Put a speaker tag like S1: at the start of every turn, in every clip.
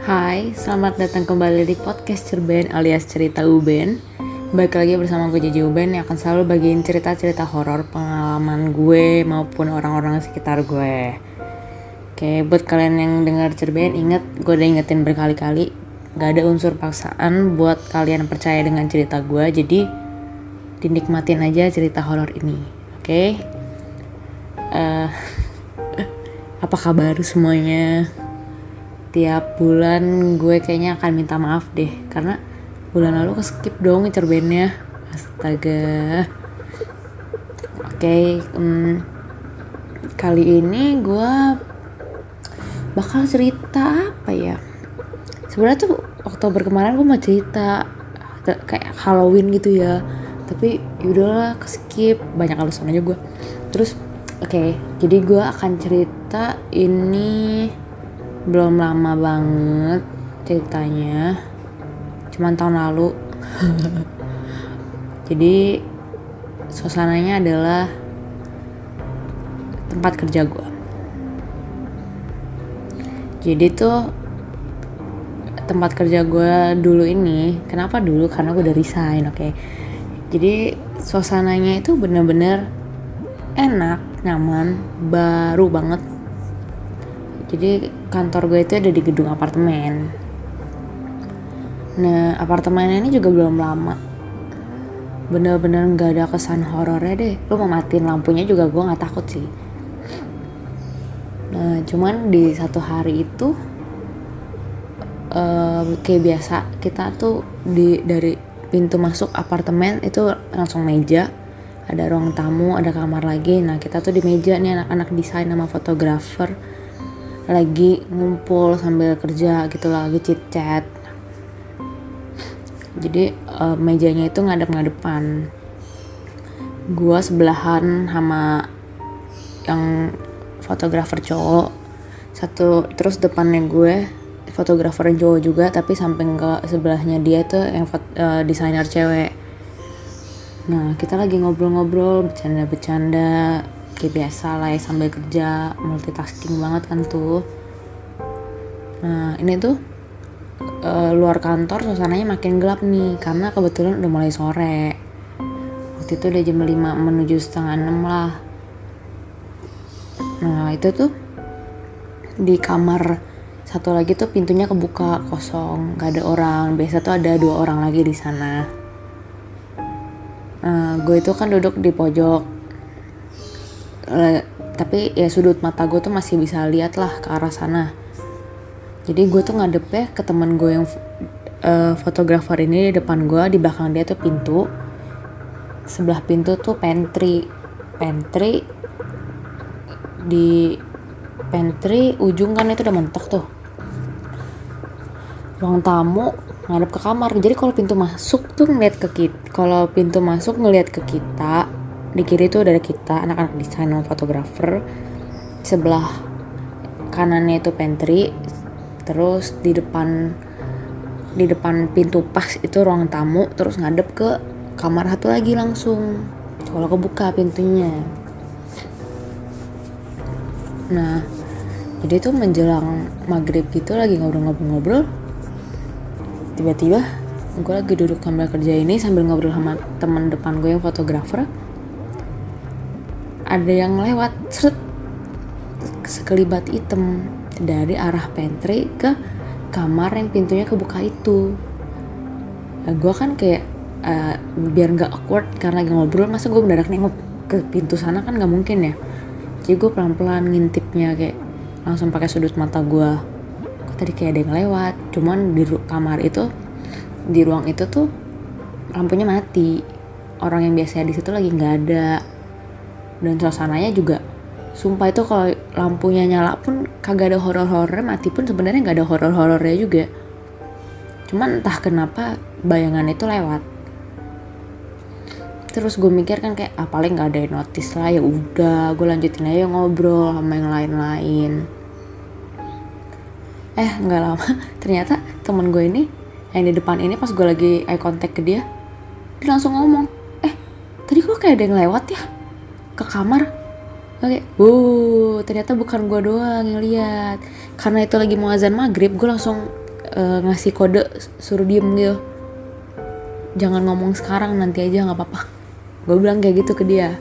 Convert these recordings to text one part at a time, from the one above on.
S1: Hai, selamat datang kembali di podcast Cerben alias Cerita Uben Baik lagi bersama gue Jiji Uben yang akan selalu bagiin cerita-cerita horor pengalaman gue maupun orang-orang sekitar gue. Oke, buat kalian yang dengar Cerben, inget gue udah ingetin berkali-kali Gak ada unsur paksaan buat kalian percaya dengan cerita gue Jadi dinikmatin aja cerita horor ini Oke? Eh, Apa kabar semuanya? Tiap bulan gue kayaknya akan minta maaf deh karena bulan lalu ke skip dong cerbennya. Astaga. Oke okay, hmm, kali ini gue bakal cerita apa ya? Sebenarnya tuh Oktober kemarin gue mau cerita kayak Halloween gitu ya. Tapi yaudahlah ke skip. Banyak alasan aja gue terus oke okay, jadi gue akan cerita ini belum lama banget ceritanya. Cuman tahun lalu. Jadi suasananya adalah tempat kerja gue jadi tuh tempat kerja gue dulu ini kenapa dulu? Karena gue udah resign oke. Okay? jadi suasananya itu bener-bener enak nyaman baru banget jadi kantor gue itu ada di gedung apartemen. Nah apartemen ini juga belum lama. Bener-bener nggak ada kesan horornya deh. Lu mau matiin lampunya juga gue nggak takut sih. Nah cuman di satu hari itu uh, kayak biasa kita tuh di dari pintu masuk apartemen itu langsung meja. Ada ruang tamu ada kamar lagi. Nah kita tuh di meja nih anak-anak desain sama fotografer lagi ngumpul sambil kerja gitu lagi chit chat. Jadi uh, mejanya itu ngadep-ngadepan gua sebelahan sama yang fotografer cowok. Satu terus depannya gue fotografer cowok juga tapi samping ke sebelahnya dia tuh yang uh, desainer cewek. Nah kita lagi ngobrol-ngobrol bercanda-bercanda kayak biasa lah ya sambil kerja multitasking banget kan tuh. Nah ini tuh e, luar kantor suasananya makin gelap nih karena kebetulan udah mulai sore. Waktu itu udah jam 5 menuju setengah 6 lah. Nah itu tuh di kamar satu lagi tuh pintunya kebuka kosong gak ada orang. Biasa tuh ada dua orang lagi di sana. Nah, gue itu kan duduk di pojok uh, tapi ya sudut mata gue tuh masih bisa lihat lah ke arah sana. Jadi gue tuh ngadepnya ke teman gue yang uh, fotografer ini di depan gue di belakang dia tuh pintu. Sebelah pintu tuh pantry. Pantry di pantry ujung kan itu udah mentok tuh. Ruang tamu ngadep ke kamar. Jadi kalau pintu masuk tuh ngeliat ke kita kalau pintu masuk ngeliat ke kita di kiri itu ada kita anak-anak desain sama fotografer. Sebelah kanannya itu pantry. Terus di depan di depan pintu pas itu ruang tamu. Terus ngadep ke kamar satu lagi langsung. Kalau kebuka pintunya. Nah jadi itu menjelang maghrib gitu lagi ngobrol-ngobrol-ngobrol tiba-tiba gue lagi duduk sambil kerja ini sambil ngobrol sama teman depan gue yang fotografer ada yang lewat seret. Sekelibat hitam dari arah pantry ke kamar yang pintunya kebuka itu. Nah, gue kan kayak uh, biar nggak awkward karena lagi ngobrol masa gue mendadak nengok ke pintu sana? Kan nggak mungkin ya. Jadi gue pelan-pelan ngintipnya kayak langsung pakai sudut mata gue kok tadi kayak ada yang lewat? Cuman di kamar itu di ruang itu tuh lampunya mati. Orang yang biasanya di situ lagi nggak ada dan suasananya juga sumpah itu kalau lampunya nyala pun kagak ada horor-horor mati pun sebenarnya nggak ada horor-horornya juga. Cuman entah kenapa bayangan itu lewat. Terus gue mikir kan kayak ah, paling nggak ada yang notice lah ya udah gue lanjutin aja ngobrol sama yang lain-lain. Eh nggak lama ternyata temen gue ini yang di depan ini pas gue lagi eye contact ke dia dia langsung ngomong eh tadi kok kayak ada yang lewat ya ke kamar oke wow ternyata bukan gue doang yang lihat. Karena itu lagi mau azan maghrib gue langsung uh, ngasih kode suruh diem gitu. Jangan ngomong sekarang nanti aja nggak apa-apa. Gue bilang kayak gitu ke dia.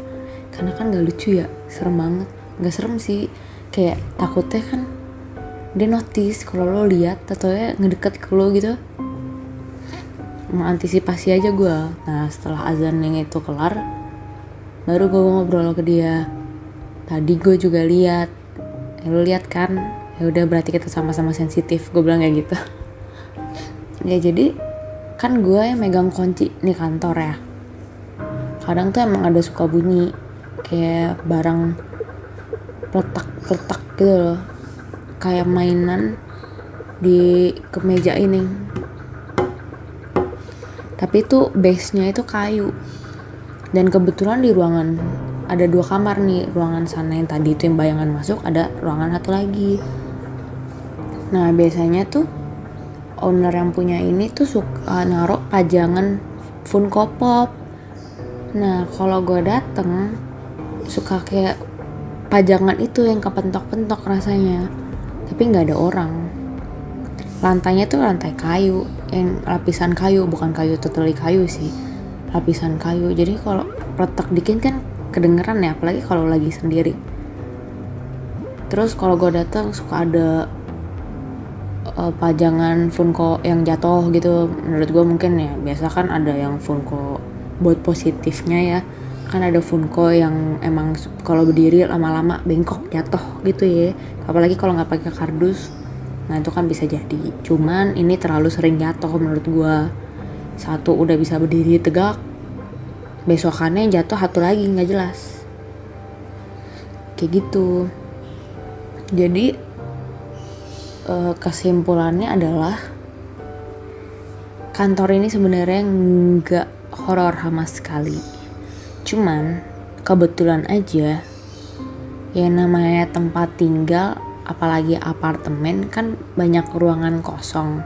S1: Karena kan gak lucu ya serem banget. Nggak serem sih kayak takutnya kan dia notice kalau lo lihat atau ya ngedeket ke lo gitu. Mengantisipasi aja gue nah setelah azan yang itu kelar baru gue ngobrol ke dia. Tadi gue juga lihat. Ya, lo lihat kan? Ya udah berarti kita sama-sama sensitif. Gue bilang kayak gitu. Ya jadi kan gue yang megang kunci nih kantor ya. Kadang tuh emang ada suka bunyi. Kayak barang letak-letak gitu loh. Kayak mainan di kemeja ini. Tapi itu base nya itu kayu dan kebetulan di ruangan ada dua kamar nih ruangan sana yang tadi itu yang bayangan masuk ada ruangan satu lagi. Nah biasanya tuh owner yang punya ini tuh suka naruh pajangan Funko Pop nah kalau gue dateng suka kayak pajangan itu yang kepentok-pentok rasanya. Tapi nggak ada orang. Lantainya tuh lantai kayu yang lapisan kayu bukan kayu totally kayu sih lapisan kayu. Jadi kalau retak dikit kan kedengeran ya apalagi kalau lagi sendiri. Terus kalau gue datang suka ada uh, pajangan Funko yang jatuh gitu. Menurut gue mungkin ya biasa kan ada yang Funko buat positifnya ya. Kan ada Funko yang emang kalau berdiri lama-lama bengkok jatuh gitu ya. Apalagi kalau nggak pakai kardus nah itu kan bisa jadi. Cuman ini terlalu sering jatuh menurut gua satu udah bisa berdiri tegak. Besokannya jatuh satu lagi nggak jelas. Kayak gitu. Jadi eh, kesimpulannya adalah kantor ini sebenarnya nggak horor sama sekali. Cuman kebetulan aja ya namanya tempat tinggal apalagi apartemen kan banyak ruangan kosong.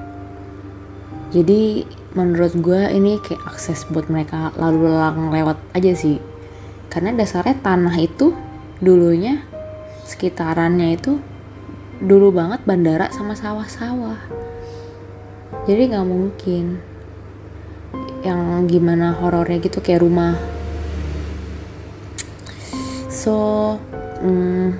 S1: Jadi menurut gue ini kayak akses buat mereka lalu lalang lewat aja sih. Karena dasarnya tanah itu dulunya sekitarannya itu dulu banget bandara sama sawah-sawah. Jadi nggak mungkin yang gimana horornya gitu kayak rumah so hmm,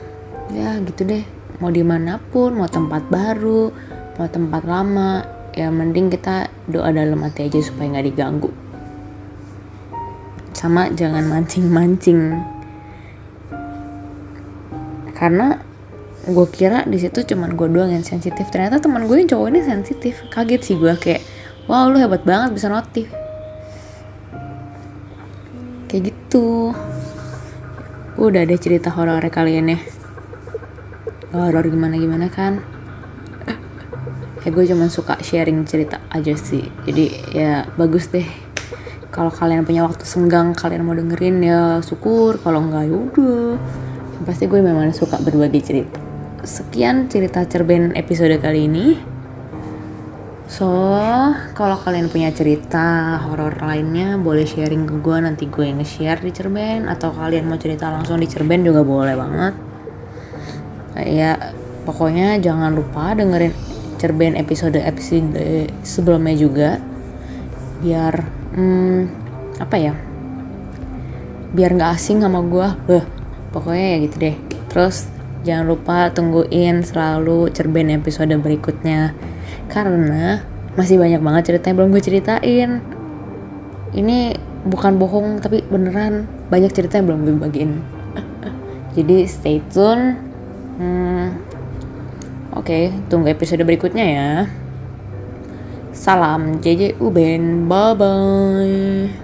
S1: ya gitu deh mau di mana pun mau tempat baru mau tempat lama ya mending kita doa dalam hati aja supaya nggak diganggu. Sama jangan mancing-mancing. Karena gue kira di situ cuman gue doang yang sensitif. Ternyata teman gue yang cowok ini sensitif. Kaget sih gue kayak wow lu hebat banget bisa notif. Kayak gitu. Udah ada cerita horor kalian ya. Horor gimana gimana kan ya gue cuma suka sharing cerita aja sih. Jadi ya bagus deh. Kalau kalian punya waktu senggang kalian mau dengerin ya syukur. Kalau enggak ya udah. Pasti gue memang suka berbagi cerita. Sekian cerita cerben episode kali ini. So, kalau kalian punya cerita horor lainnya boleh sharing ke gue nanti gue nge-share di Cerben. Atau kalian mau cerita langsung di Cerben juga boleh banget. Ya, pokoknya jangan lupa dengerin Cerben episode episode sebelumnya juga biar hmm, apa ya? Biar nggak asing sama gue. Pokoknya ya gitu deh. Terus jangan lupa tungguin selalu Cerben episode berikutnya karena masih banyak banget cerita yang belum gue ceritain ini bukan bohong tapi beneran banyak cerita yang belum gue bagiin jadi stay tune hmm, oke tunggu episode berikutnya ya. Salam JJ Uben bye bye